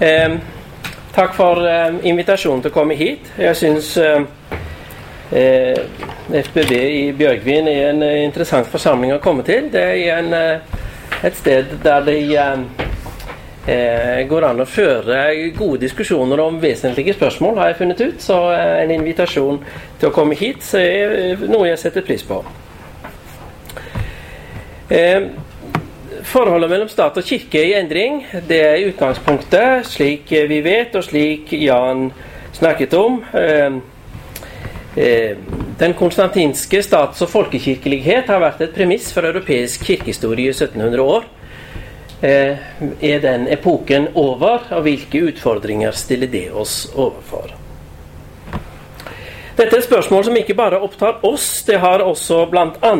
Eh, takk for eh, invitasjonen til å komme hit. Jeg syns eh, eh FBB i Bjørgvin er en eh, interessant forsamling å komme til. Det er en, eh, et sted der det går an å føre gode diskusjoner om vesentlige spørsmål, har jeg funnet ut. Så en invitasjon til å komme hit er noe jeg setter pris på. Eh, Forholdet mellom stat og kirke er i endring. Det er i utgangspunktet, slik vi vet, og slik Jan snakket om. Eh, eh, den konstantinske stats- og folkekirkelighet har vært et premiss for europeisk kirkehistorie i 1700 år. Eh, er den epoken over, og hvilke utfordringer stiller det oss overfor? Dette er et spørsmål som ikke bare opptar oss, det har også bl.a.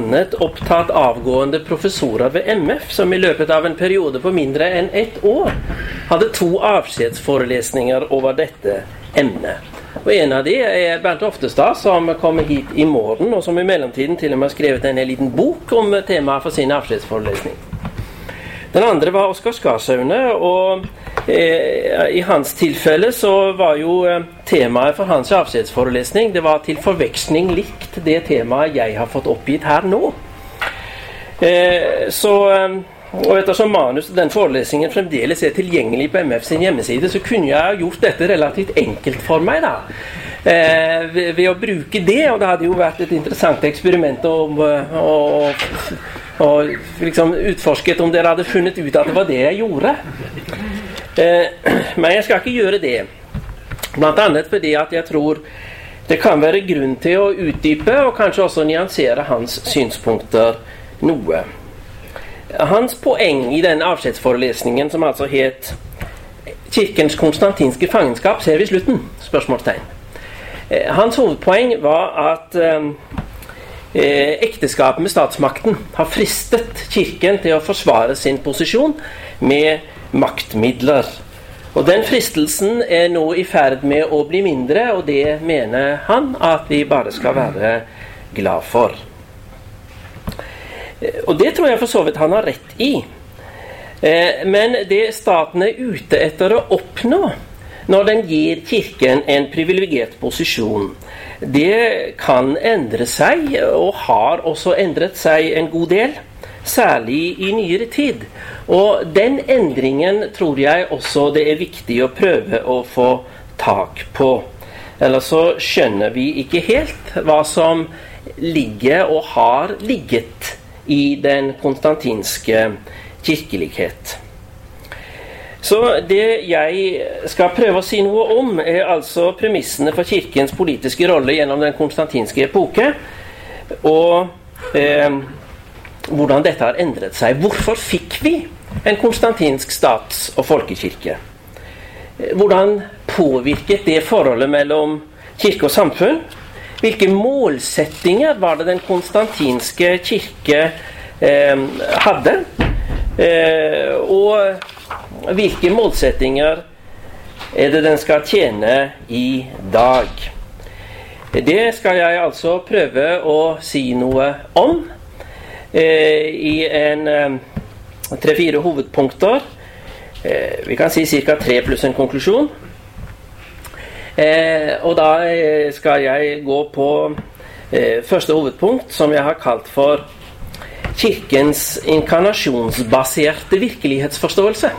opptatt avgående professorer ved MF, som i løpet av en periode på mindre enn ett år hadde to avskjedsforelesninger over dette emnet. Og En av de er Bernt Oftestad, som kommer hit i morgen, og som i mellomtiden til og med har skrevet en liten bok om temaet for sin avskjedsforelesning. Den andre var Oskar Skarsaune. og eh, I hans tilfelle så var jo eh, temaet for hans avskjedsforelesning det var til forveksling likt det temaet jeg har fått oppgitt her nå. Eh, så eh, og Ettersom manus til den forelesningen fremdeles er tilgjengelig på MF sin hjemmeside, så kunne jeg gjort dette relativt enkelt for meg. da. Eh, ved, ved, å bruke det, og det hadde jo vært et interessant eksperiment å, å, å og liksom utforsket om dere hadde funnet ut at det var det jeg gjorde. Eh, men jeg skal ikke gjøre det. Blant annet fordi at jeg tror det kan være grunn til å utdype og kanskje også nyansere hans synspunkter noe. Hans poeng i den avskjedsforelesningen, som altså het 'Kirkens konstantinske fangenskap', ser vi slutten? spørsmålstegn. Eh, hans hovedpoeng var at eh, ekteskapet med statsmakten har fristet Kirken til å forsvare sin posisjon med maktmidler. Og Den fristelsen er nå i ferd med å bli mindre, og det mener han at vi bare skal være glad for. Eh, og det tror jeg for så vidt han har rett i. Eh, men det staten er ute etter å oppnå når den gir Kirken en privilegert posisjon, det kan endre seg, og har også endret seg en god del. Særlig i nyere tid. Og den endringen tror jeg også det er viktig å prøve å få tak på. Ellers så skjønner vi ikke helt hva som ligger og har ligget i den konstantinske kirkelighet. Så det jeg skal prøve å si noe om, er altså premissene for Kirkens politiske rolle gjennom den konstantinske epoke. Og eh, hvordan dette har endret seg. Hvorfor fikk vi en konstantinsk stats- og folkekirke? Hvordan påvirket det forholdet mellom kirke og samfunn? Hvilke målsettinger var det den konstantinske kirke eh, hadde? Eh, og hvilke målsettinger er det den skal tjene i dag? Det skal jeg altså prøve å si noe om eh, i en eh, tre-fire hovedpunkter. Eh, vi kan si ca. tre pluss en konklusjon. Eh, og da eh, skal jeg gå på eh, første hovedpunkt, som jeg har kalt for Kirkens inkarnasjonsbaserte virkelighetsforståelse.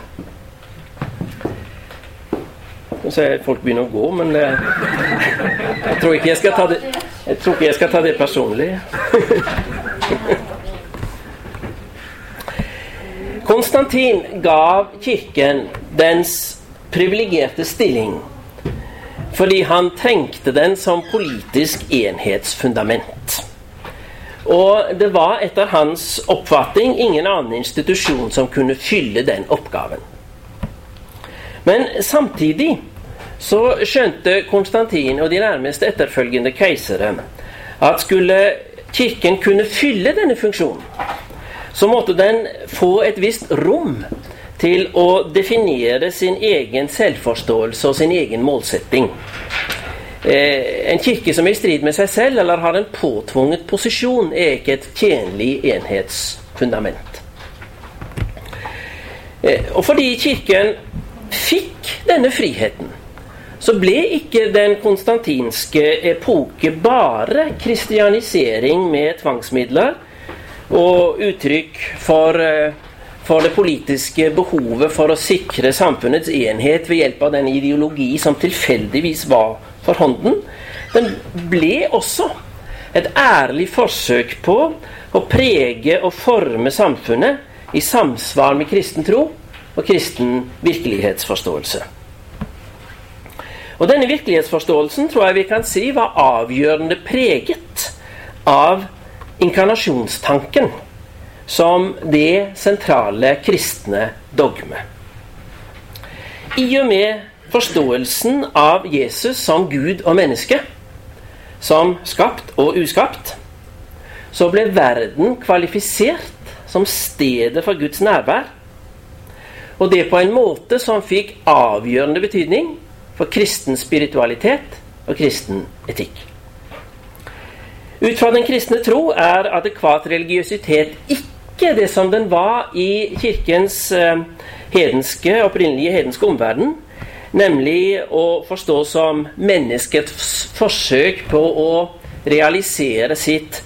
Nå ser jeg folk begynner å gå, men det, jeg tror ikke jeg skal ta det, jeg tror ikke jeg skal ta det personlig. Konstantin gav kirken dens privilegerte stilling fordi han trengte den som politisk enhetsfundament. Og det var etter hans oppfatning ingen annen institusjon som kunne fylle den oppgaven. Men samtidig så skjønte Konstantin og de nærmeste etterfølgende keisere at skulle Kirken kunne fylle denne funksjonen, så måtte den få et visst rom til å definere sin egen selvforståelse og sin egen målsetting. Eh, en kirke som er i strid med seg selv eller har en påtvunget posisjon, er ikke et tjenlig enhetsfundament. Eh, og fordi Kirken fikk denne friheten så ble ikke den konstantinske epoke bare kristianisering med tvangsmidler og uttrykk for, eh, for det politiske behovet for å sikre samfunnets enhet ved hjelp av den ideologi som tilfeldigvis var for hånden. Den ble også et ærlig forsøk på å prege og forme samfunnet i samsvar med kristen tro og kristen virkelighetsforståelse. Og Denne virkelighetsforståelsen tror jeg vi kan si var avgjørende preget av inkarnasjonstanken som det sentrale kristne dogme. I og med forståelsen av Jesus som Gud og menneske, som skapt og uskapt, så ble verden kvalifisert som stedet for Guds nærvær. Og det på en måte som fikk avgjørende betydning for kristen spiritualitet og kristen etikk. Ut fra den kristne tro er adekvat religiøsitet ikke det som den var i kirkens eh, hedenske, opprinnelige hedenske omverden, nemlig å forstå som menneskets forsøk på å realisere sitt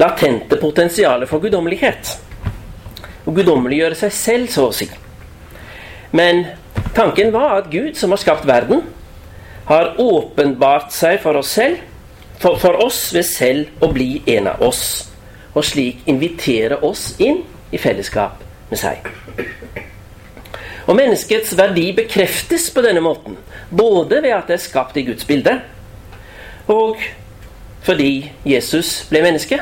latente potensial for guddommelighet. Å guddommeliggjøre seg selv, så å si. Men Tanken var at Gud, som har skapt verden, har åpenbart seg for oss selv, for, for oss ved selv å bli en av oss, og slik invitere oss inn i fellesskap med seg. Og Menneskets verdi bekreftes på denne måten, både ved at det er skapt i Guds bilde, og fordi Jesus ble menneske,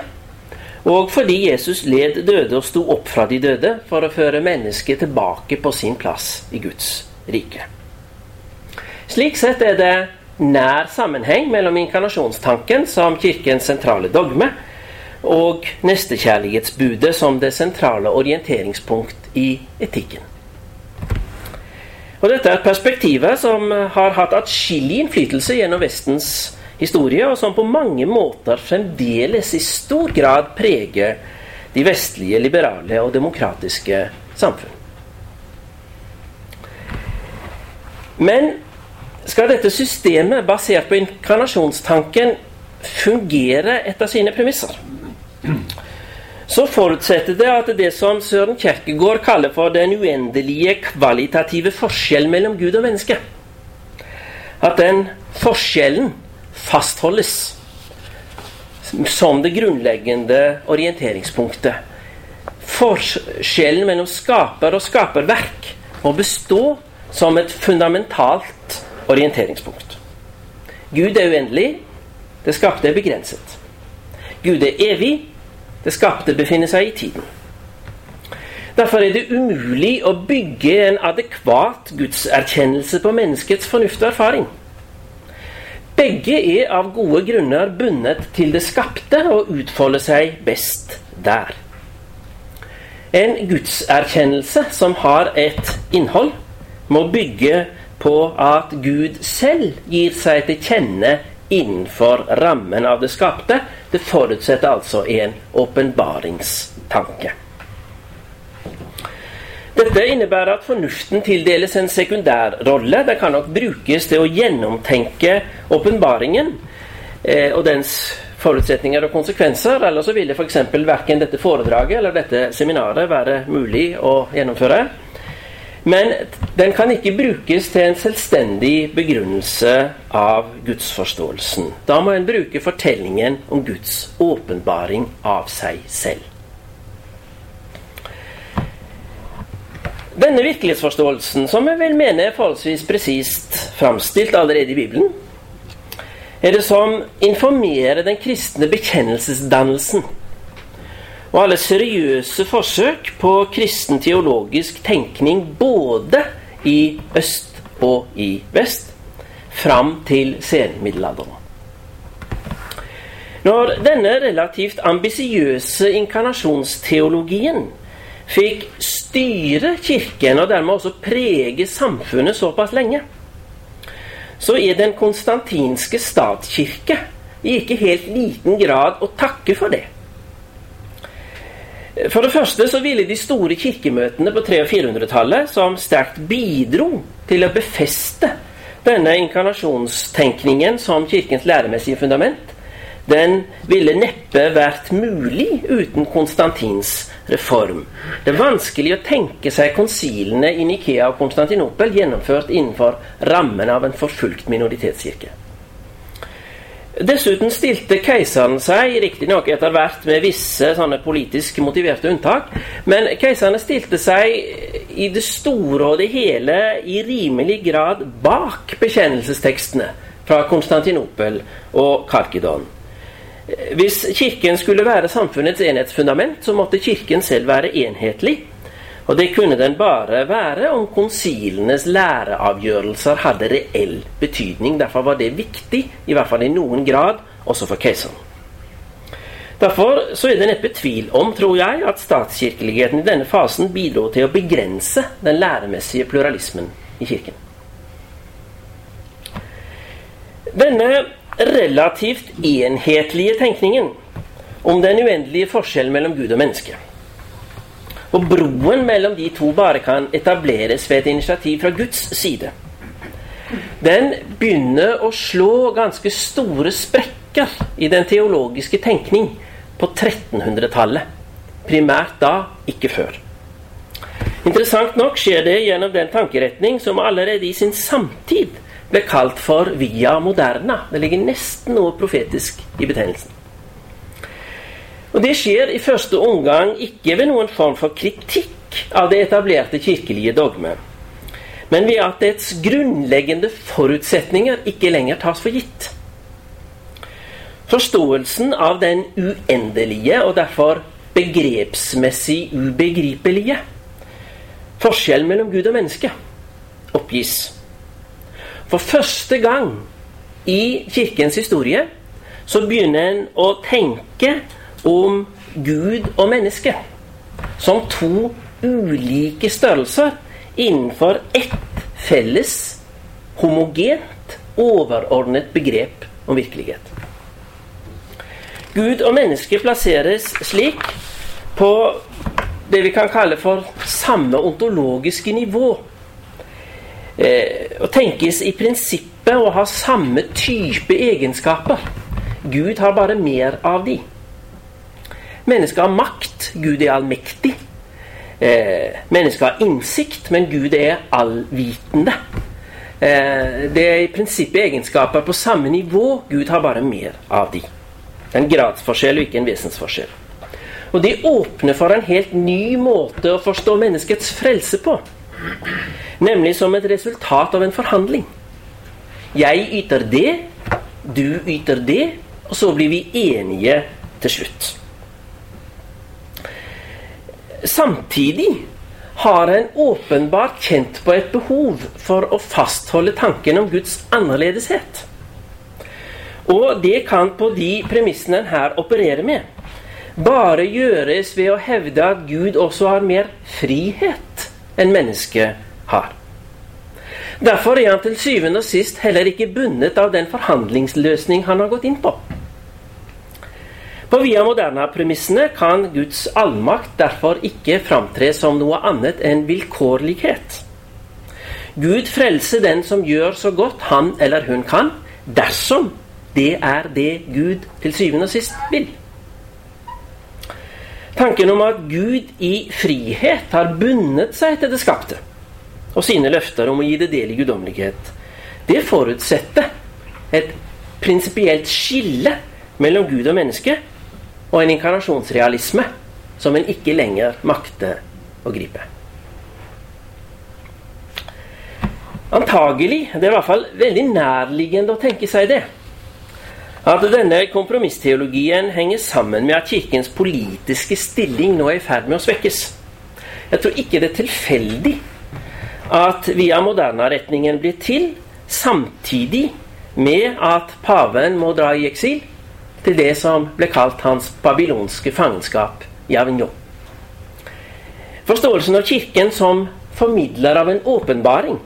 og fordi Jesus led døde og sto opp fra de døde for å føre mennesket tilbake på sin plass i Guds rike. Slik sett er det nær sammenheng mellom inkarnasjonstanken som Kirkens sentrale dogme og nestekjærlighetsbudet som det sentrale orienteringspunkt i etikken. Og Dette er perspektivet som har hatt atskillig innflytelse gjennom Vestens historie, og som på mange måter fremdeles i stor grad preger de vestlige, liberale og demokratiske samfunn. Men skal dette systemet basert på inkarnasjonstanken fungere etter sine premisser, så forutsetter det at det som Søren Kjerkegaard kaller for den uendelige kvalitative forskjellen mellom Gud og menneske, at den forskjellen fastholdes som det grunnleggende orienteringspunktet. Forskjellen mellom skaper og skaperverk må bestå som et fundamentalt orienteringspunkt. Gud er uendelig. Det skapte er begrenset. Gud er evig. Det skapte befinner seg i tiden. Derfor er det umulig å bygge en adekvat gudserkjennelse på menneskets fornuft og erfaring. Begge er av gode grunner bundet til det skapte og utfolder seg best der. En gudserkjennelse som har et innhold, må bygge på at Gud selv gir seg til kjenne innenfor rammen av det skapte. Det forutsetter altså en åpenbaringstanke. Dette innebærer at fornuften tildeles en sekundærrolle. Det kan nok brukes til å gjennomtenke åpenbaringen eh, og dens forutsetninger og konsekvenser. Eller så ville f.eks. verken dette foredraget eller dette seminaret være mulig å gjennomføre. Men den kan ikke brukes til en selvstendig begrunnelse av gudsforståelsen. Da må en bruke fortellingen om Guds åpenbaring av seg selv. Denne virkelighetsforståelsen, som jeg vil mene er forholdsvis presist framstilt allerede i Bibelen, er det som informerer den kristne bekjennelsesdannelsen og alle seriøse forsøk på kristen teologisk tenkning både i øst og i vest fram til senmiddelalderen. Når denne relativt ambisiøse inkarnasjonsteologien fikk styre Kirken og dermed også prege samfunnet såpass lenge, så er den konstantinske statskirke i ikke helt liten grad å takke for det. For det første så ville de store kirkemøtene på 300- og 400-tallet, som sterkt bidro til å befeste denne inkarnasjonstenkningen som kirkens læremessige fundament, den ville neppe vært mulig uten Konstantins reform. Det er vanskelig å tenke seg konsilene i Nikea og Konstantinopel gjennomført innenfor rammen av en forfulgt minoritetskirke. Dessuten stilte keiseren seg, riktignok etter hvert med visse sånne politisk motiverte unntak, men keiserne stilte seg i det store og det hele i rimelig grad bak bekjennelsestekstene fra Konstantinopel og Karkidon. Hvis Kirken skulle være samfunnets enhetsfundament, så måtte Kirken selv være enhetlig. Og det kunne den bare være om konsilenes læreavgjørelser hadde reell betydning. Derfor var det viktig, i hvert fall i noen grad, også for keiseren. Derfor så er det neppe tvil om, tror jeg, at statskirkeligheten i denne fasen bidro til å begrense den læremessige pluralismen i Kirken. Denne relativt enhetlige tenkningen om den uendelige forskjellen mellom Gud og menneske. Og broen mellom de to bare kan etableres ved et initiativ fra Guds side. Den begynner å slå ganske store sprekker i den teologiske tenkning på 1300-tallet. Primært da, ikke før. Interessant nok skjer det gjennom den tankeretning som allerede i sin samtid ble kalt for via moderna. Det ligger nesten noe profetisk i betegnelsen. Og Det skjer i første omgang ikke ved noen form for kritikk av det etablerte kirkelige dogme, men ved at dets grunnleggende forutsetninger ikke lenger tas for gitt. Forståelsen av den uendelige og derfor begrepsmessig ubegripelige forskjellen mellom Gud og menneske oppgis. For første gang i Kirkens historie så begynner en å tenke om Gud og menneske som to ulike størrelser innenfor ett felles, homogent, overordnet begrep om virkelighet. Gud og menneske plasseres slik på det vi kan kalle for samme ontologiske nivå eh, og tenkes i prinsippet å ha samme type egenskaper. Gud har bare mer av de. Mennesket har makt, Gud er allmektig. Eh, mennesket har innsikt, men Gud er allvitende. Eh, det er i prinsippet egenskaper på samme nivå. Gud har bare mer av de. En gradsforskjell og ikke en vesensforskjell. Og det åpner for en helt ny måte å forstå menneskets frelse på. Nemlig som et resultat av en forhandling. Jeg yter det, du yter det, og så blir vi enige til slutt. Samtidig har en åpenbart kjent på et behov for å fastholde tanken om Guds annerledeshet. Og det kan på de premissene en her opererer med, bare gjøres ved å hevde at Gud også har mer frihet enn mennesket har. Derfor er han til syvende og sist heller ikke bundet av den forhandlingsløsning han har gått inn på. På Via Moderna-premissene kan Guds allmakt derfor ikke framtre som noe annet enn vilkårlighet. Gud frelser den som gjør så godt han eller hun kan, dersom det er det Gud til syvende og sist vil. Tanken om at Gud i frihet har bundet seg til det skapte, og sine løfter om å gi det del i guddommelighet, det forutsetter et prinsipielt skille mellom Gud og menneske, og en inkarnasjonsrealisme som en ikke lenger makter å gripe. Antagelig, det er i hvert fall veldig nærliggende å tenke seg det, at denne kompromissteologien henger sammen med at Kirkens politiske stilling nå er i ferd med å svekkes. Jeg tror ikke det er tilfeldig at Via Moderna-retningen blir til samtidig med at paven må dra i eksil til det som ble kalt hans babylonske fangenskap i Avignon. Forståelsen av Kirken som formidler av en åpenbaring,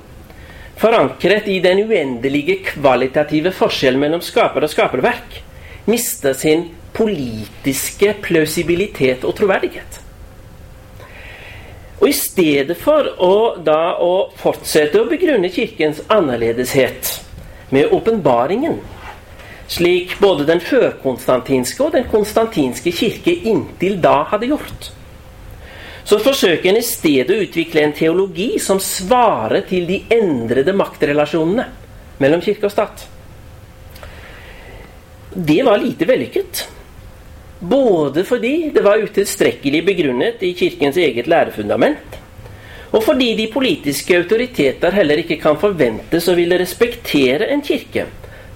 forankret i den uendelige kvalitative forskjellen mellom skaper og skaperverk, mister sin politiske plausibilitet og troverdighet. Og i stedet for å, da, å fortsette å begrunne Kirkens annerledeshet med åpenbaringen, slik både den førkonstantinske og den konstantinske kirke inntil da hadde gjort, så forsøker en i stedet å utvikle en teologi som svarer til de endrede maktrelasjonene mellom kirke og stat. Det var lite vellykket. Både fordi det var utilstrekkelig begrunnet i Kirkens eget lærefundament, og fordi de politiske autoriteter heller ikke kan forventes å ville respektere en kirke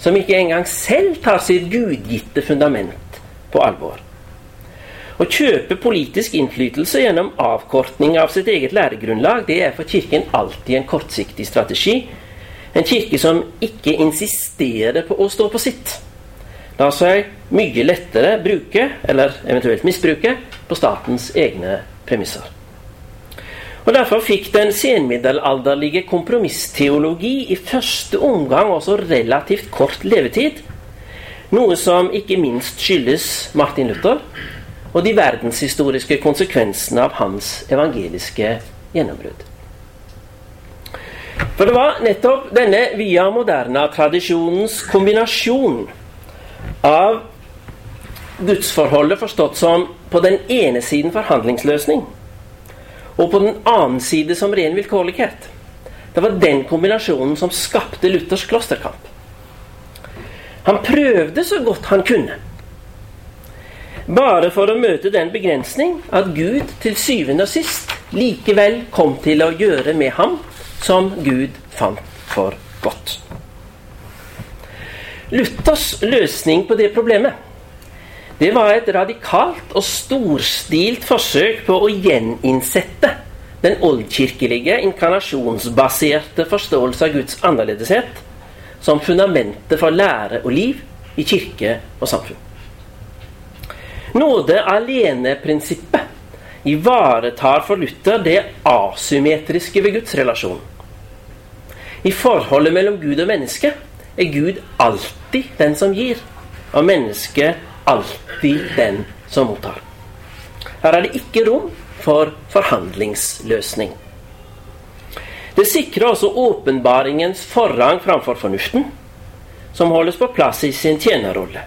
som ikke engang selv tar sitt gudgitte fundament på alvor. Å kjøpe politisk innflytelse gjennom avkortning av sitt eget læregrunnlag, det er for Kirken alltid en kortsiktig strategi. En kirke som ikke insisterer på å stå på sitt La seg mye lettere bruke, eller eventuelt misbruke, på statens egne premisser. Og Derfor fikk den senmiddelalderlige kompromissteologi i første omgang også relativt kort levetid, noe som ikke minst skyldes Martin Luther og de verdenshistoriske konsekvensene av hans evangeliske gjennombrudd. For det var nettopp denne via moderna-tradisjonens kombinasjon av gudsforholdet forstått som på den ene siden forhandlingsløsning, og på den annen side som ren vilkårlighet. Det var den kombinasjonen som skapte Luthers klosterkamp. Han prøvde så godt han kunne. Bare for å møte den begrensning at Gud til syvende og sist likevel kom til å gjøre med ham som Gud fant for godt. Luthers løsning på det problemet det var et radikalt og storstilt forsøk på å gjeninnsette den oldkirkelige, inkarnasjonsbaserte forståelse av Guds annerledeshet som fundamentet for lære og liv i kirke og samfunn. Nåde alene-prinsippet ivaretar for Luther det asymmetriske ved Guds relasjon. I forholdet mellom Gud og menneske er Gud alltid den som gir, og mennesket alltid den som mottar. Her er det ikke rom for forhandlingsløsning. Det sikrer også åpenbaringens forrang framfor fornuften, som holdes på plass i sin tjenerrolle.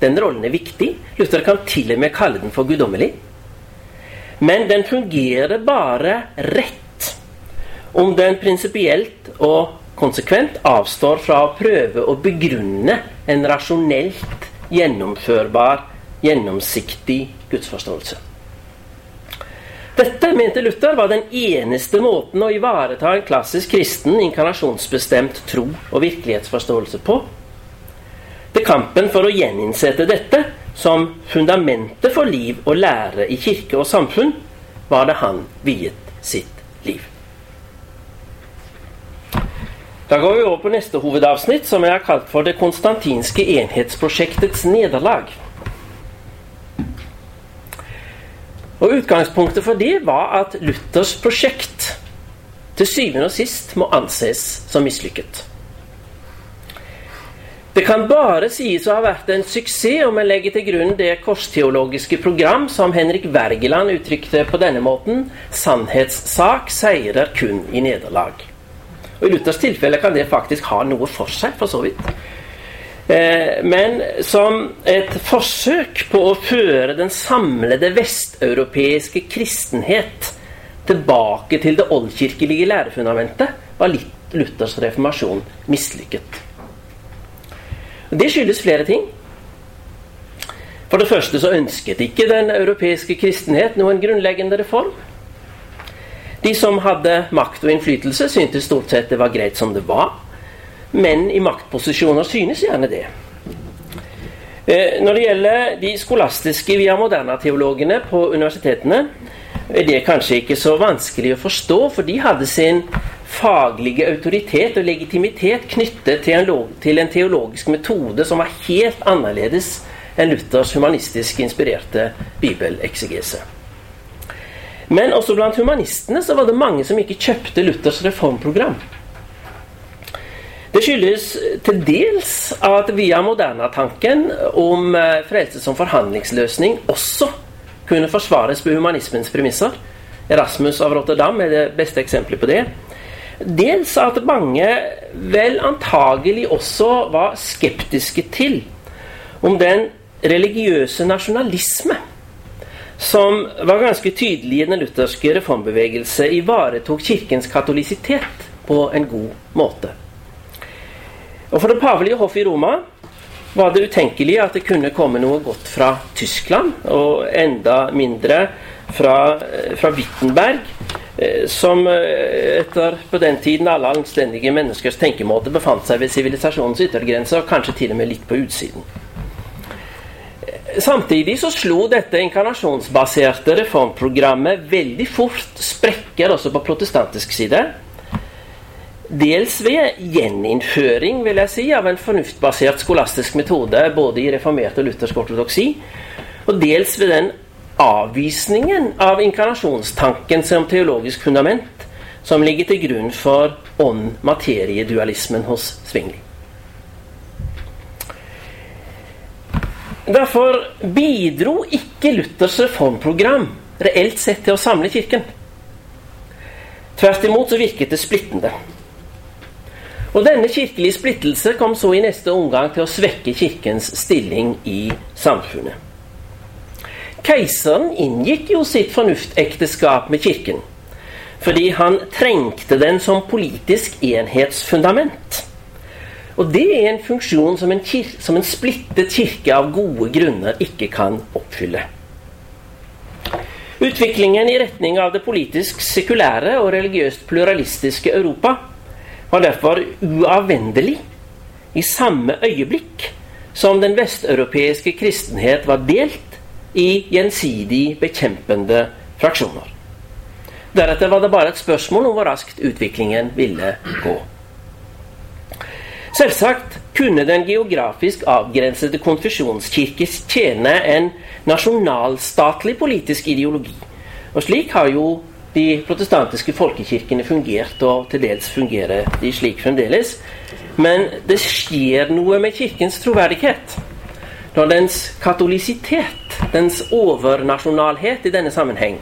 Den rollen er viktig. Luther kan til og med kalle den for guddommelig. Men den fungerer bare rett om den prinsipielt og konsekvent avstår fra å prøve å begrunne en rasjonelt gjennomførbar, gjennomsiktig gudsforståelse. Dette, mente Luther, var den eneste måten å ivareta en klassisk kristen, inkarnasjonsbestemt tro og virkelighetsforståelse på. Til kampen for å gjeninnsette dette som fundamentet for liv og lære i kirke og samfunn, var det han viet sitt liv. Da går vi over på neste hovedavsnitt, som jeg har kalt for Det konstantinske enhetsprosjektets nederlag. Og Utgangspunktet for det var at Luthers prosjekt til syvende og sist må anses som mislykket. Det kan bare sies å ha vært en suksess om en legger til grunn det korsteologiske program som Henrik Wergeland uttrykte på denne måten sannhetssak seirer kun i nederlag. Og I Luthers tilfelle kan det faktisk ha noe for seg, for så vidt. Eh, men som et forsøk på å føre den samlede vesteuropeiske kristenhet tilbake til det oldkirkelige lærefundamentet, var Luthers reformasjon mislykket. Det skyldes flere ting. For det første så ønsket ikke den europeiske kristenhet noen grunnleggende reform. De som hadde makt og innflytelse, syntes stort sett det var greit som det var. Menn i maktposisjoner synes gjerne det. Eh, når det gjelder de skolastiske via moderna-teologene på universitetene, er det kanskje ikke så vanskelig å forstå, for de hadde sin faglige autoritet og legitimitet knyttet til en, teologisk metode som var helt annerledes enn Luthers humanistisk inspirerte bibeleksegese. Men også blant humanistene så var det mange som ikke kjøpte Luthers reformprogram. Det skyldes til dels at via Moderna-tanken om eh, frelse som forhandlingsløsning også kunne forsvares på humanismens premisser. Erasmus av Rotterdam er det beste eksempelet på det. Dels at mange vel antagelig også var skeptiske til om den religiøse nasjonalisme som var ganske tydelig i den lutherske reformbevegelse, ivaretok kirkens katolisitet på en god måte. Og For det pavelige hoff i Roma var det utenkelig at det kunne komme noe godt fra Tyskland, og enda mindre fra, fra Wittenberg, Eh, som eh, etter på den tiden alle anstendige menneskers tenkemåte befant seg ved sivilisasjonens yttergrense, og kanskje til og med litt på utsiden. Samtidig så slo dette inkarnasjonsbaserte reformprogrammet veldig fort sprekker også på protestantisk side. Dels ved gjeninnføring vil jeg si, av en fornuftbasert skolastisk metode både i reformert og luthersk ortodoksi, og dels ved den avvisningen av inkarnasjonstanken som teologisk fundament som ligger til grunn for ånd-materie-dualismen hos Svingli. Derfor bidro ikke Luthers reformprogram reelt sett til å samle Kirken. Tvert imot så virket det splittende. Og Denne kirkelige splittelse kom så i neste omgang til å svekke Kirkens stilling i samfunnet. Keiseren inngikk jo sitt fornuftekteskap med kirken fordi han trengte den som politisk enhetsfundament. Og det er en funksjon som en, som en splittet kirke av gode grunner ikke kan oppfylle. Utviklingen i retning av det politisk sekulære og religiøst pluralistiske Europa var derfor uavvendelig i samme øyeblikk som den vesteuropeiske kristenhet var delt i gjensidig bekjempende fraksjoner. Deretter var det bare et spørsmål om hvor raskt utviklingen ville gå. Selvsagt kunne den geografisk avgrensede konfesjonskirke tjene en nasjonalstatlig politisk ideologi. Og slik har jo de protestantiske folkekirkene fungert, og til dels fungerer de slik fremdeles. Men det skjer noe med Kirkens troverdighet når dens katolisitet, dens overnasjonalhet i denne sammenheng,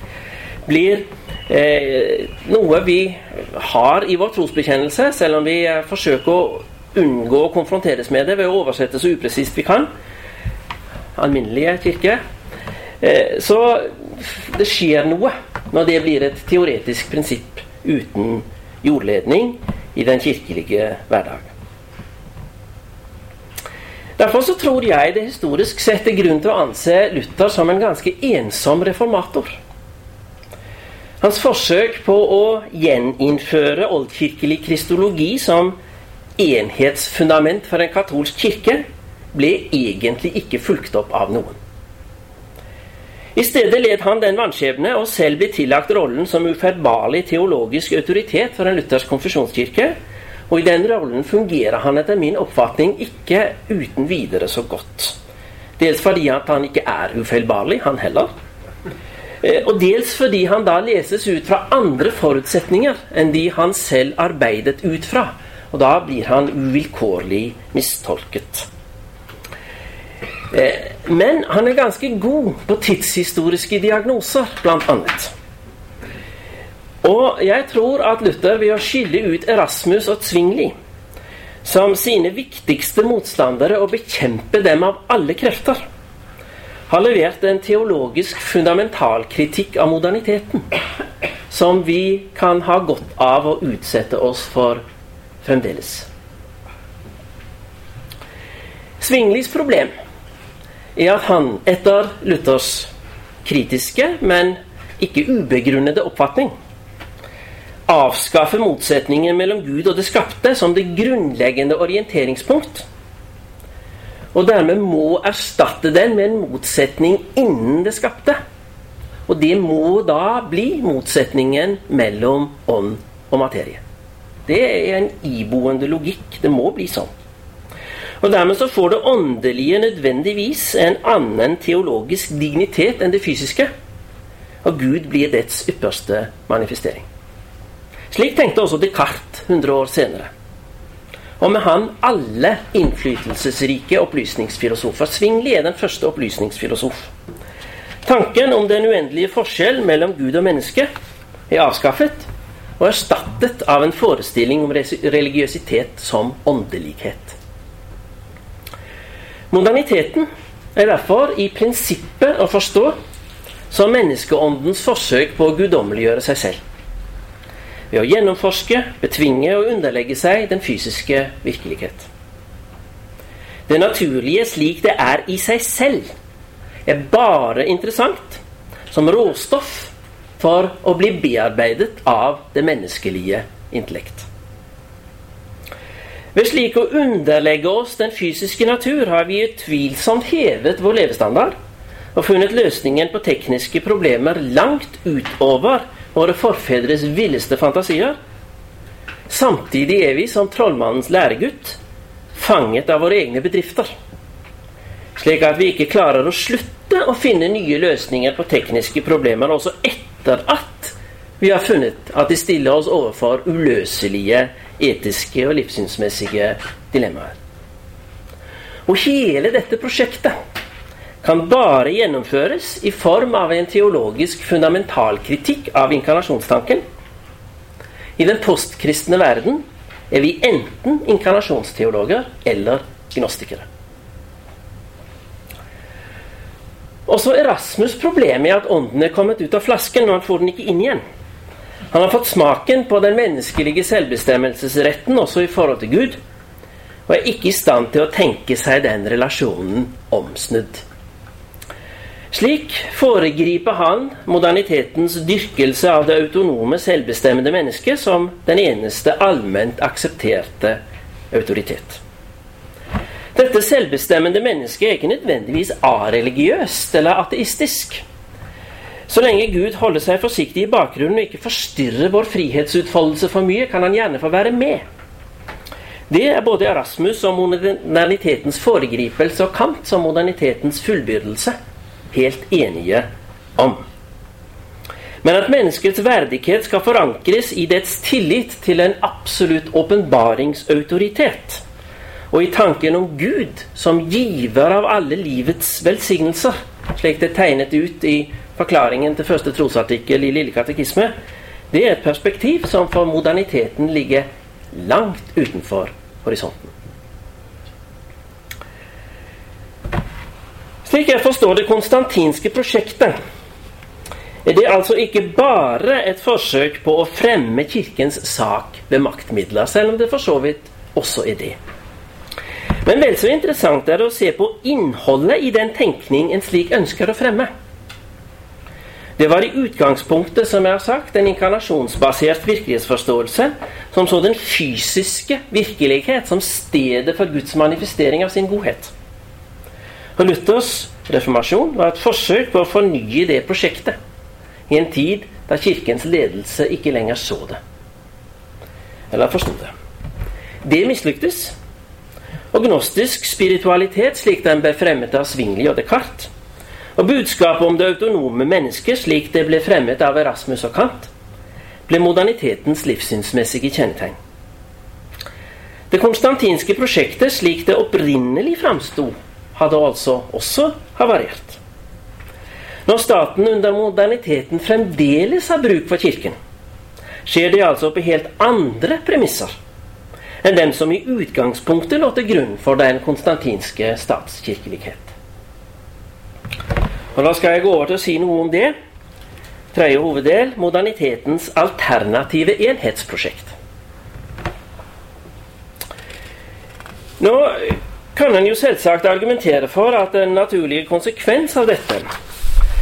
blir eh, noe vi har i vår trosbekjennelse, selv om vi eh, forsøker å unngå å konfronteres med det ved å oversette så upresist vi kan. Alminnelige kirke. Eh, så det skjer noe når det blir et teoretisk prinsipp uten jordledning i den kirkelige hverdag. Derfor så tror jeg det historisk sett er grunn til å anse Luther som en ganske ensom reformator. Hans forsøk på å gjeninnføre oldkirkelig kristologi som enhetsfundament for en katolsk kirke ble egentlig ikke fulgt opp av noen. I stedet led han den vanskjebne å selv bli tillagt rollen som uferbarlig teologisk autoritet for en luthersk konfesjonskirke, og i den rollen fungerer han etter min oppfatning ikke uten videre så godt. Dels fordi han ikke er ufeilbarlig, han heller. Eh, og dels fordi han da leses ut fra andre forutsetninger enn de han selv arbeidet ut fra. Og da blir han uvilkårlig mistolket. Eh, men han er ganske god på tidshistoriske diagnoser, annet. Og jeg tror at Luther ved å skille ut Erasmus og Zwingli som sine viktigste motstandere og bekjempe dem av alle krefter, har levert en teologisk fundamentalkritikk av moderniteten som vi kan ha godt av å utsette oss for fremdeles. Svinglis problem er at han, etter Luthers kritiske, men ikke ubegrunnede oppfatning, avskaffer motsetningen mellom Gud og det skapte som det grunnleggende orienteringspunkt. Og dermed må erstatte den med en motsetning innen det skapte. Og det må da bli motsetningen mellom ånd og materie. Det er en iboende logikk. Det må bli sånn. Og Dermed så får det åndelige nødvendigvis en annen teologisk dignitet enn det fysiske. Og Gud blir dets ypperste manifestering. Slik tenkte også Descartes 100 år senere. Og med han alle innflytelsesrike opplysningsfilosofer. Svingli er den første opplysningsfilosof. Tanken om den uendelige forskjell mellom Gud og menneske er avskaffet og erstattet av en forestilling om religiøsitet som åndelighet. Moderniteten er derfor i prinsippet å forstå som menneskeåndens forsøk på å guddommeliggjøre seg selv. Ved å gjennomforske, betvinge og underlegge seg den fysiske virkelighet. Det naturlige slik det er i seg selv, er bare interessant som råstoff for å bli bearbeidet av det menneskelige intellekt. Ved slik å underlegge oss den fysiske natur har vi utvilsomt hevet vår levestandard og funnet løsningen på tekniske problemer langt utover våre forfedres villeste fantasier. Samtidig er vi, som trollmannens læregutt, fanget av våre egne bedrifter. Slik at vi ikke klarer å slutte å finne nye løsninger på tekniske problemer også etter at vi har funnet at de stiller oss overfor uløselige etiske og livssynsmessige dilemmaer. Og hele dette prosjektet kan bare gjennomføres i form av en teologisk fundamentalkritikk av inkarnasjonstanken. I den postkristne verden er vi enten inkarnasjonsteologer eller gnostikere. Erasmus' problem er at ånden er kommet ut av flasken, og han får den ikke inn igjen. Han har fått smaken på den menneskelige selvbestemmelsesretten også i forhold til Gud, og er ikke i stand til å tenke seg den relasjonen omsnudd. Slik foregriper han modernitetens dyrkelse av det autonome, selvbestemmende mennesket som den eneste allment aksepterte autoritet. Dette selvbestemmende mennesket er ikke nødvendigvis areligiøst eller ateistisk. Så lenge Gud holder seg forsiktig i bakgrunnen og ikke forstyrrer vår frihetsutfoldelse for mye, kan han gjerne få være med. Det er både Erasmus og modernitetens foregripelse og Kant som modernitetens fullbyrdelse helt enige om. Men at menneskets verdighet skal forankres i dets tillit til en absolutt åpenbaringsautoritet, og i tanken om Gud som giver av alle livets velsignelser, slik det er tegnet ut i forklaringen til første trosartikkel i Lille katekisme, det er et perspektiv som for moderniteten ligger langt utenfor horisonten. Slik jeg forstår det konstantinske prosjektet, er det altså ikke bare et forsøk på å fremme Kirkens sak ved maktmidler, selv om det for så vidt også er det. Men vel så interessant er det å se på innholdet i den tenkning en slik ønsker å fremme. Det var i utgangspunktet som jeg har sagt, en inkarnasjonsbasert virkelighetsforståelse som så den fysiske virkelighet som stedet for Guds manifestering av sin godhet. Og Luthers reformasjon var et forsøk på å fornye det prosjektet i en tid da Kirkens ledelse ikke lenger så det. Eller forsto det. Det mislyktes. Og gnostisk spiritualitet, slik den ble fremmet av Svingli og Descartes, og budskapet om det autonome mennesket, slik det ble fremmet av Erasmus og Kant, ble modernitetens livssynsmessige kjennetegn. Det konstantinske prosjektet, slik det opprinnelig framsto, hadde altså også havarert. Når staten under moderniteten fremdeles har bruk for Kirken, skjer det altså på helt andre premisser enn dem som i utgangspunktet lå til grunn for den konstantinske statskirkelighet. Og Da skal jeg gå over til å si noe om det. Tredje hoveddel modernitetens alternative enhetsprosjekt. Nå kan en jo selvsagt argumentere for at en naturlig konsekvens av dette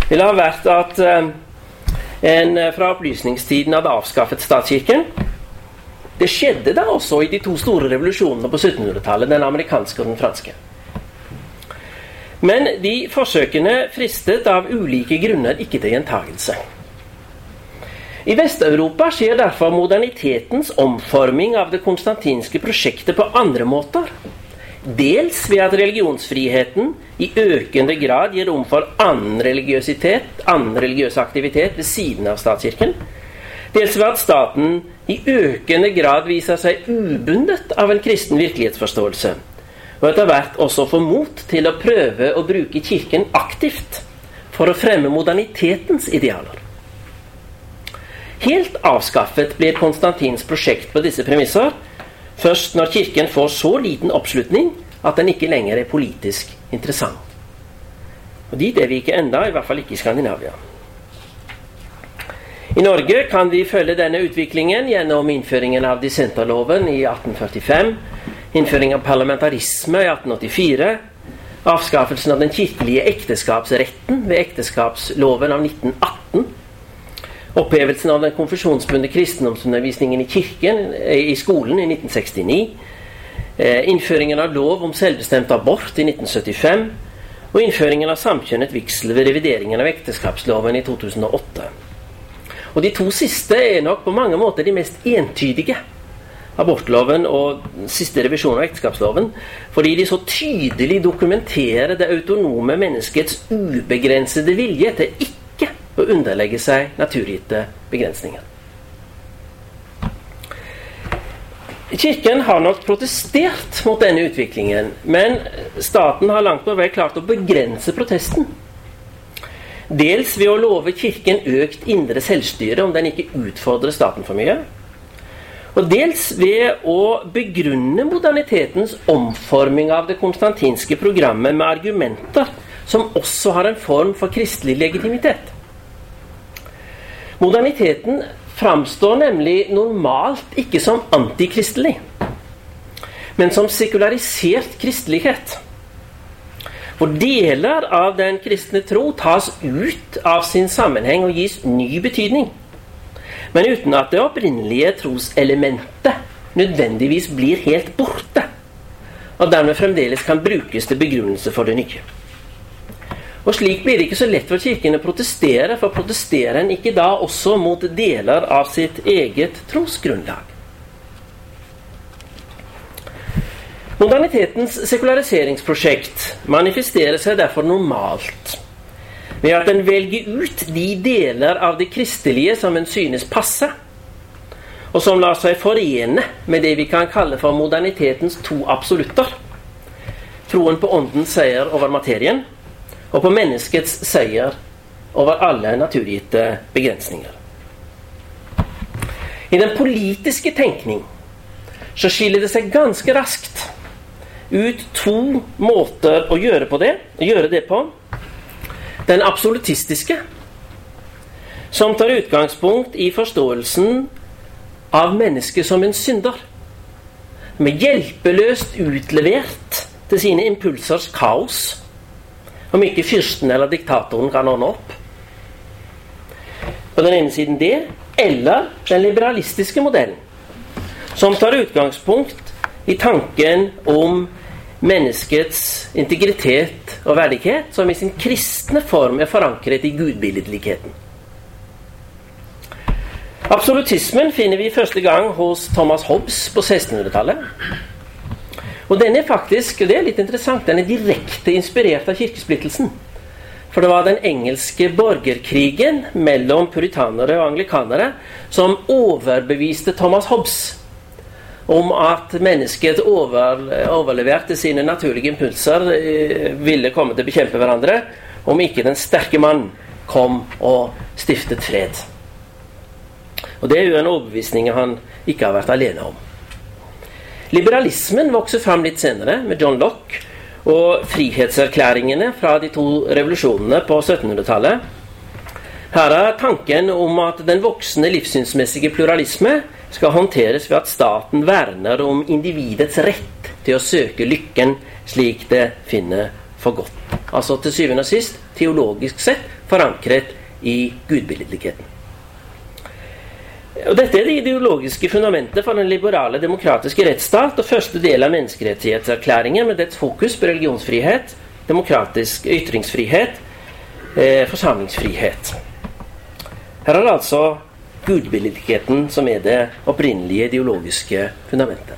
ville ha vært at eh, en fra opplysningstiden hadde avskaffet statskirken. Det skjedde da også i de to store revolusjonene på 1700-tallet, den amerikanske og den franske. Men de forsøkene fristet av ulike grunner ikke til gjentagelse. I Vest-Europa skjer derfor modernitetens omforming av det konstantinske prosjektet på andre måter. Dels ved at religionsfriheten i økende grad gir rom for annen religiøsitet, annen religiøs aktivitet ved siden av statskirken. Dels ved at staten i økende grad viser seg ubundet av en kristen virkelighetsforståelse og etter hvert også får mot til å prøve å bruke Kirken aktivt for å fremme modernitetens idealer. Helt avskaffet blir Konstantins prosjekt på disse premisser først når Kirken får så liten oppslutning at den ikke lenger er politisk interessant. Og Dit er vi ikke enda, i hvert fall ikke i Skandinavia. I Norge kan vi følge denne utviklingen gjennom innføringen av dissenterloven i 1845, innføring av parlamentarisme i 1884, avskaffelsen av den kirkelige ekteskapsretten ved ekteskapsloven av 1918, opphevelsen av den konfesjonsbundne kristendomsundervisningen i kirken i skolen i 1969, eh, innføringen av lov om selvbestemt abort i 1975 og innføringen av samkjønnet vigsel ved revideringen av ekteskapsloven i 2008. Og De to siste er nok på mange måter de mest entydige. Abortloven og siste revisjon av ekteskapsloven. Fordi de så tydelig dokumenterer det autonome menneskets ubegrensede vilje til ikke å underlegge seg naturgitte begrensninger. Kirken har nok protestert mot denne utviklingen, men staten har langt på vei klart å begrense protesten. Dels ved å love Kirken økt indre selvstyre om den ikke utfordrer staten for mye. Og dels ved å begrunne modernitetens omforming av det konstantinske programmet med argumenter som også har en form for kristelig legitimitet. Moderniteten framstår nemlig normalt ikke som antikristelig, men som sekularisert kristelighet. For deler av den kristne tro tas ut av sin sammenheng og gis ny betydning. Men uten at det opprinnelige troselementet nødvendigvis blir helt borte. Og dermed fremdeles kan brukes til begrunnelse for det nye. Og Slik blir det ikke så lett for Kirken å protestere, for protesterer en ikke da også mot deler av sitt eget trosgrunnlag? Modernitetens sekulariseringsprosjekt manifesterer seg derfor normalt ved at en velger ut de deler av det kristelige som en synes passe, og som lar seg forene med det vi kan kalle for modernitetens to absolutter. Troen på åndens seier over materien, og på menneskets seier over alle naturgitte begrensninger. I den politiske tenkning så skiller det seg ganske raskt ut to måter å gjøre, på det, gjøre det på. Den absolutistiske, som tar utgangspunkt i forståelsen av mennesket som en synder. Med hjelpeløst utlevert til sine impulsers kaos. Om ikke fyrsten eller diktatoren kan ordne opp. På den ene siden det, eller den liberalistiske modellen. Som tar utgangspunkt i tanken om menneskets integritet og verdighet, som i sin kristne form er forankret i gudbilledligheten. Absolutismen finner vi første gang hos Thomas Hobbes på 1600-tallet. Og den er faktisk, og det er litt interessant, den er direkte inspirert av kirkesplittelsen. For det var den engelske borgerkrigen mellom puritanere og anglikanere som overbeviste Thomas Hobbes om at mennesket over, overleverte sine naturlige impulser, eh, ville komme til å bekjempe hverandre, om ikke den sterke mann kom og stiftet fred. Og Det er jo en overbevisning han ikke har vært alene om. Liberalismen vokser fram litt senere, med John Lock og frihetserklæringene fra de to revolusjonene på 1700-tallet. Her er tanken om at den voksende livssynsmessige pluralisme skal håndteres ved at staten verner om individets rett til å søke lykken slik det finner for godt. Altså til syvende og sist teologisk sett forankret i gudbilledligheten. Og Dette er det ideologiske fundamentet for den liberale demokratiske rettsstat og første del av menneskerettighetserklæringen med dets fokus på religionsfrihet, demokratisk ytringsfrihet, eh, forsamlingsfrihet. Her er det altså gudbilledligheten som er det opprinnelige ideologiske fundamentet.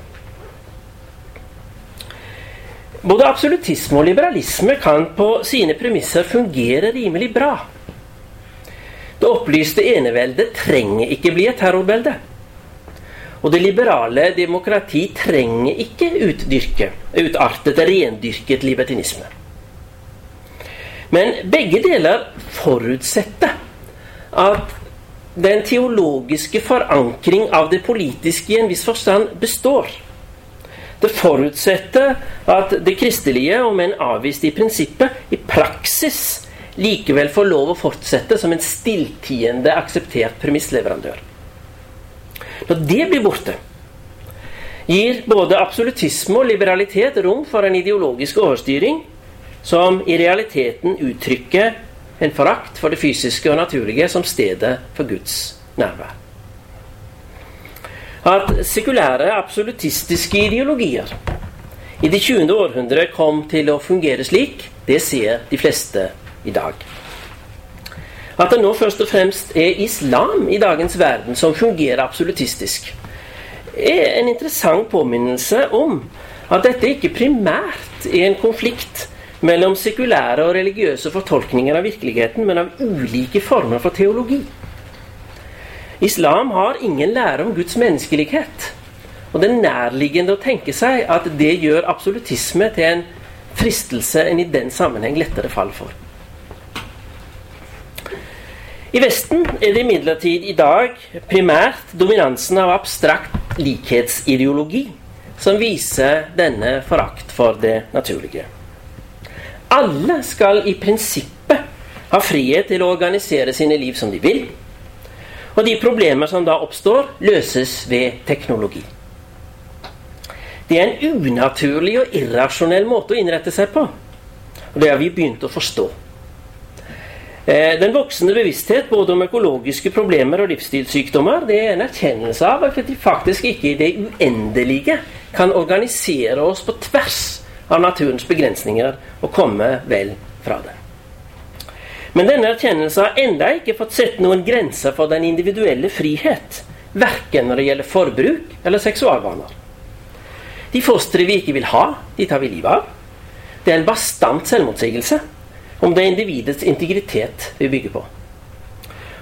Både absolutisme og liberalisme kan på sine premisser fungere rimelig bra. Det opplyste eneveldet trenger ikke bli et terrorvelde. Og det liberale demokrati trenger ikke utdyrke, utartet, rendyrket libertinisme. Men begge deler forutsetter at den teologiske forankring av det politiske i en viss forstand består. Det forutsetter at det kristelige, om enn avvist i prinsippet, i praksis likevel får lov å fortsette som en stilltiende akseptert premissleverandør. Når det blir borte, gir både absolutisme og liberalitet rom for en ideologisk overstyring som i realiteten uttrykker en forakt for det fysiske og naturlige som stedet for Guds nærvær. At sekulære, absolutistiske ideologier i det 20. århundret kom til å fungere slik, det ser de fleste i dag. At det nå først og fremst er islam i dagens verden som fungerer absolutistisk, er en interessant påminnelse om at dette ikke primært er en konflikt mellom sekulære og religiøse fortolkninger av virkeligheten, men av ulike former for teologi. Islam har ingen lære om Guds menneskelighet. Og det er nærliggende å tenke seg at det gjør absolutisme til en fristelse en i den sammenheng lettere fall for. I Vesten er det imidlertid i dag primært dominansen av abstrakt likhetsideologi som viser denne forakt for det naturlige. Alle skal i prinsippet ha frihet til å organisere sine liv som de vil. Og de problemer som da oppstår, løses ved teknologi. Det er en unaturlig og irrasjonell måte å innrette seg på. Og det har vi begynt å forstå. Eh, den voksende bevissthet både om økologiske problemer og livsstilssykdommer det er en erkjennelse av at vi faktisk ikke i det uendelige kan organisere oss på tvers av naturens begrensninger og komme vel fra det. Men denne erkjennelsen har enda ikke fått sett noen grenser for den individuelle frihet, verken når det gjelder forbruk eller seksualvaner. De fostre vi ikke vil ha, de tar vi livet av. Det er en bastant selvmotsigelse om det er individets integritet vi bygger på.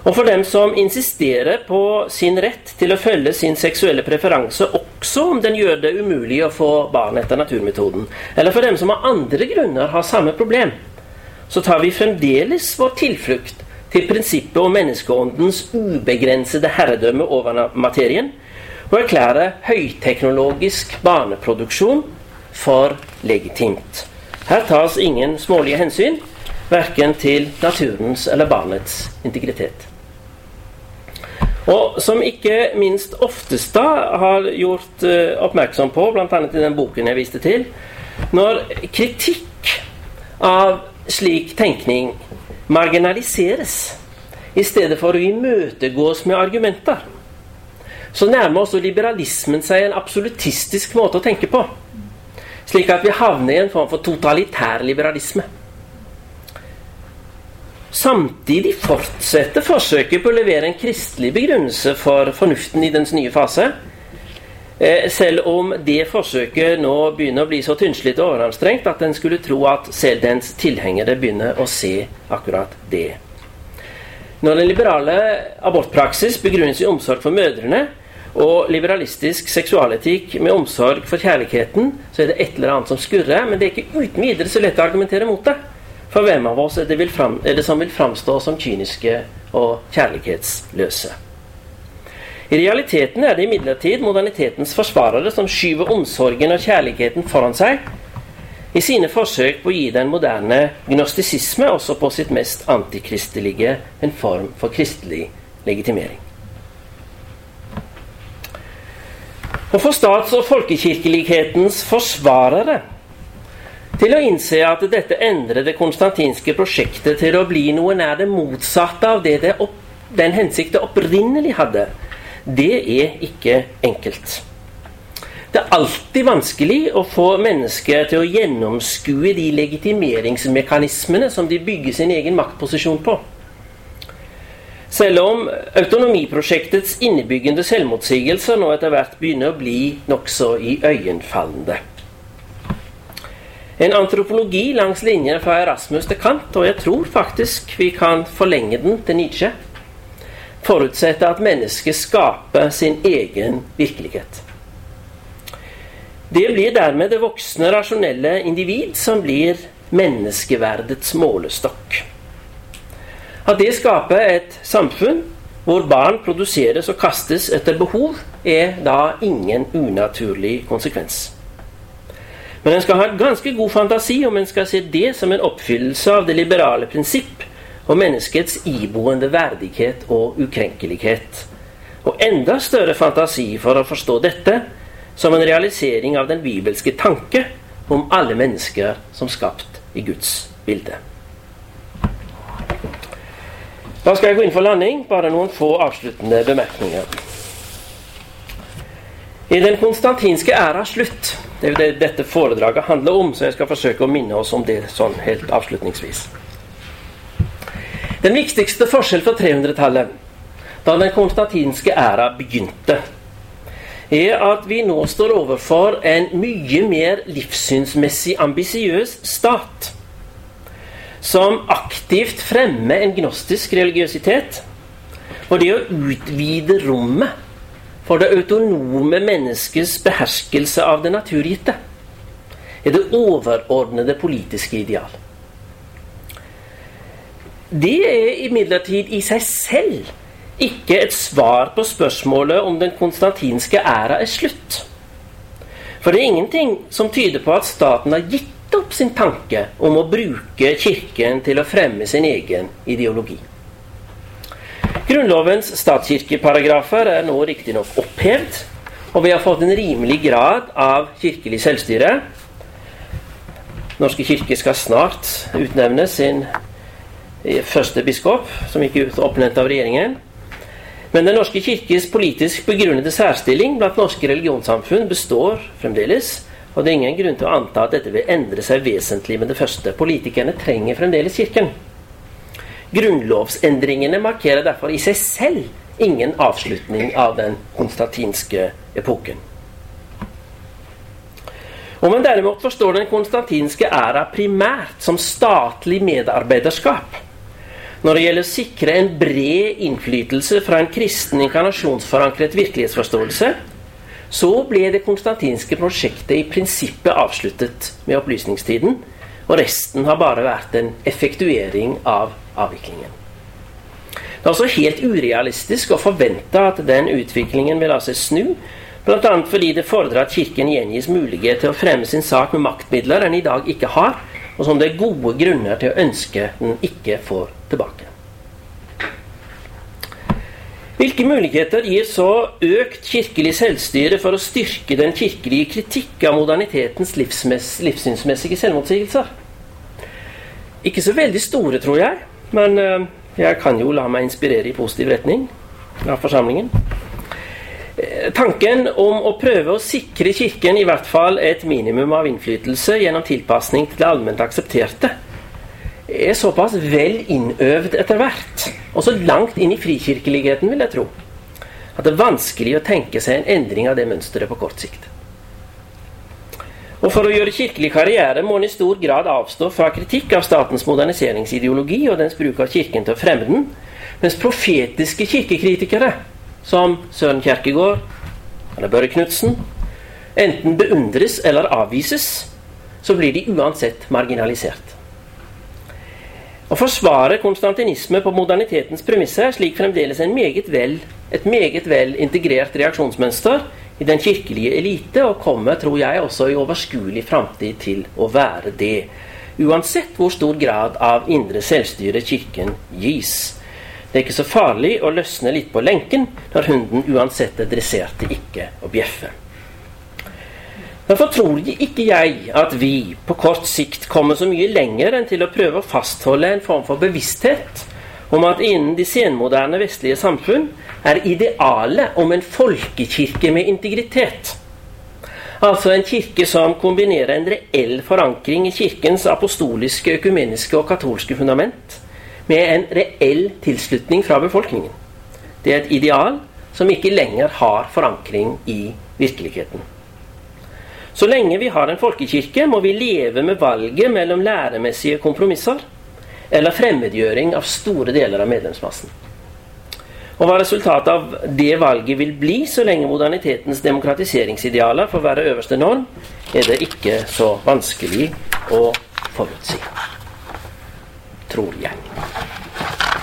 Og for dem som insisterer på sin rett til å følge sin seksuelle preferanse, også om den gjør det umulig å få barn etter naturmetoden, eller for dem som av andre grunner har samme problem, så tar vi fremdeles vår tilflukt til prinsippet om menneskeåndens ubegrensede herredømme over materien, og erklærer høyteknologisk barneproduksjon for legitimt. Her tas ingen smålige hensyn, verken til naturens eller barnets integritet. Og som ikke minst Oftestad har gjort uh, oppmerksom på, bl.a. i den boken jeg viste til, når kritikk av slik tenkning marginaliseres i stedet for å imøtegås med argumenter, så nærmer også liberalismen seg en absolutistisk måte å tenke på. Slik at vi havner i en form for totalitær liberalisme. Samtidig fortsetter forsøket på å levere en kristelig begrunnelse for fornuften i dens nye fase. Eh, selv om det forsøket nå begynner å bli så tynnslitt og overanstrengt at en skulle tro at selv dens tilhengere begynner å se akkurat det. Når den liberale abortpraksis begrunnes i omsorg for mødrene, og liberalistisk seksualetikk med omsorg for kjærligheten, så er det et eller annet som skurrer, men det er ikke uten videre så lett å argumentere mot det. For hvem av oss er det, fram, er det som vil framstå som kyniske og kjærlighetsløse? I realiteten er det imidlertid modernitetens forsvarere som skyver omsorgen og kjærligheten foran seg i sine forsøk på å gi den moderne gnostisisme, også på sitt mest antikristelige, en form for kristelig legitimering. Og for stats- og folkekirkelighetens forsvarere til å innse at dette endrer det konstantinske prosjektet til å bli noe nær det motsatte av det, det opp, den hensikt det opprinnelig hadde, det er ikke enkelt. Det er alltid vanskelig å få mennesker til å gjennomskue de legitimeringsmekanismene som de bygger sin egen maktposisjon på. Selv om autonomiprosjektets innebyggende selvmotsigelser nå etter hvert begynner å bli nokså iøynefallende. En antropologi langs linjen fra Erasmus til Kant, og jeg tror faktisk vi kan forlenge den til Nietzsche, forutsetter at mennesket skaper sin egen virkelighet. Det blir dermed det voksne, rasjonelle individ som blir menneskeverdets målestokk. At det skaper et samfunn hvor barn produseres og kastes etter behov, er da ingen unaturlig konsekvens. Men en skal ha ganske god fantasi om en skal se det som en oppfyllelse av det liberale prinsipp om menneskets iboende verdighet og ukrenkelighet. Og enda større fantasi for å forstå dette som en realisering av den bibelske tanke om alle mennesker som skapt i Guds bilde. Da skal jeg gå inn for landing. Bare noen få avsluttende bemerkninger. I den konstantinske æra slutt Det er jo det dette foredraget handler om, så jeg skal forsøke å minne oss om det sånn helt avslutningsvis. Den viktigste forskjell fra 300-tallet, da den konstantinske æra begynte, er at vi nå står overfor en mye mer livssynsmessig ambisiøs stat. Som aktivt fremmer en gnostisk religiøsitet. Og det å utvide rommet for det autonome menneskets beherskelse av det naturgitte er det overordnede politiske ideal. Det er imidlertid i seg selv ikke et svar på spørsmålet om den konstantinske æra er slutt. For det er ingenting som tyder på at staten har gitt opp sin tanke om å bruke Kirken til å fremme sin egen ideologi. Grunnlovens statskirkeparagrafer er nå riktignok opphevd, og vi har fått en rimelig grad av kirkelig selvstyre. Norske kirke skal snart utnevne sin første biskop, som gikk ut oppnevnt av regjeringen. Men Den norske kirkes politisk begrunnede særstilling blant norske religionssamfunn består fremdeles. Og det er ingen grunn til å anta at dette vil endre seg vesentlig med det første. Politikerne trenger fremdeles Kirken. Grunnlovsendringene markerer derfor i seg selv ingen avslutning av den konstantinske epoken. Om man derimot forstår den konstantinske æra primært som statlig medarbeiderskap, når det gjelder å sikre en bred innflytelse fra en kristen inkarnasjonsforankret virkelighetsforståelse, så ble det konstantinske prosjektet i prinsippet avsluttet med opplysningstiden, og resten har bare vært en effektuering av avviklingen. Det er altså helt urealistisk å forvente at den utviklingen vil la seg snu, bl.a. fordi det fordrer at Kirken gjengis mulighet til å fremme sin sak med maktmidler den i dag ikke har, og som det er gode grunner til å ønske den ikke får tilbake. Hvilke muligheter gir så økt kirkelig selvstyre for å styrke den kirkelige kritikk av modernitetens livssynsmessige selvmotsigelser? Ikke så veldig store, tror jeg. Men eh, jeg kan jo la meg inspirere i positiv retning av forsamlingen. Eh, tanken om å prøve å sikre Kirken i hvert fall et minimum av innflytelse gjennom tilpasning til det allment aksepterte, er såpass vel innøvd etter hvert, og så langt inn i frikirkeligheten, vil jeg tro, at det er vanskelig å tenke seg en endring av det mønsteret på kort sikt. Og For å gjøre kirkelig karriere må en i stor grad avstå fra kritikk av statens moderniseringsideologi og dens bruk av Kirken til å fremme den, mens profetiske kirkekritikere, som Søren Kjerkegaard eller Børre Knutsen, enten beundres eller avvises, så blir de uansett marginalisert. Å forsvare konstantinisme på modernitetens premisser er slik fremdeles meget vel, et meget vel integrert reaksjonsmønster i den kirkelige elite, og kommer, tror jeg, også i overskuelig framtid til å være det. Uansett hvor stor grad av indre selvstyre Kirken gis. Det er ikke så farlig å løsne litt på lenken når hunden uansett er dressert til ikke å bjeffe. Derfor tror ikke jeg at vi på kort sikt kommer så mye lenger enn til å prøve å fastholde en form for bevissthet om at innen de senmoderne vestlige samfunn er idealet om en folkekirke med integritet. Altså en kirke som kombinerer en reell forankring i kirkens apostoliske, økumeniske og katolske fundament med en reell tilslutning fra befolkningen. Det er et ideal som ikke lenger har forankring i virkeligheten. Så lenge vi har en folkekirke, må vi leve med valget mellom læremessige kompromisser eller fremmedgjøring av store deler av medlemsmassen. Og hva resultatet av det valget vil bli så lenge modernitetens demokratiseringsidealer får være øverste norm, er det ikke så vanskelig å forutsi. Tror jeg.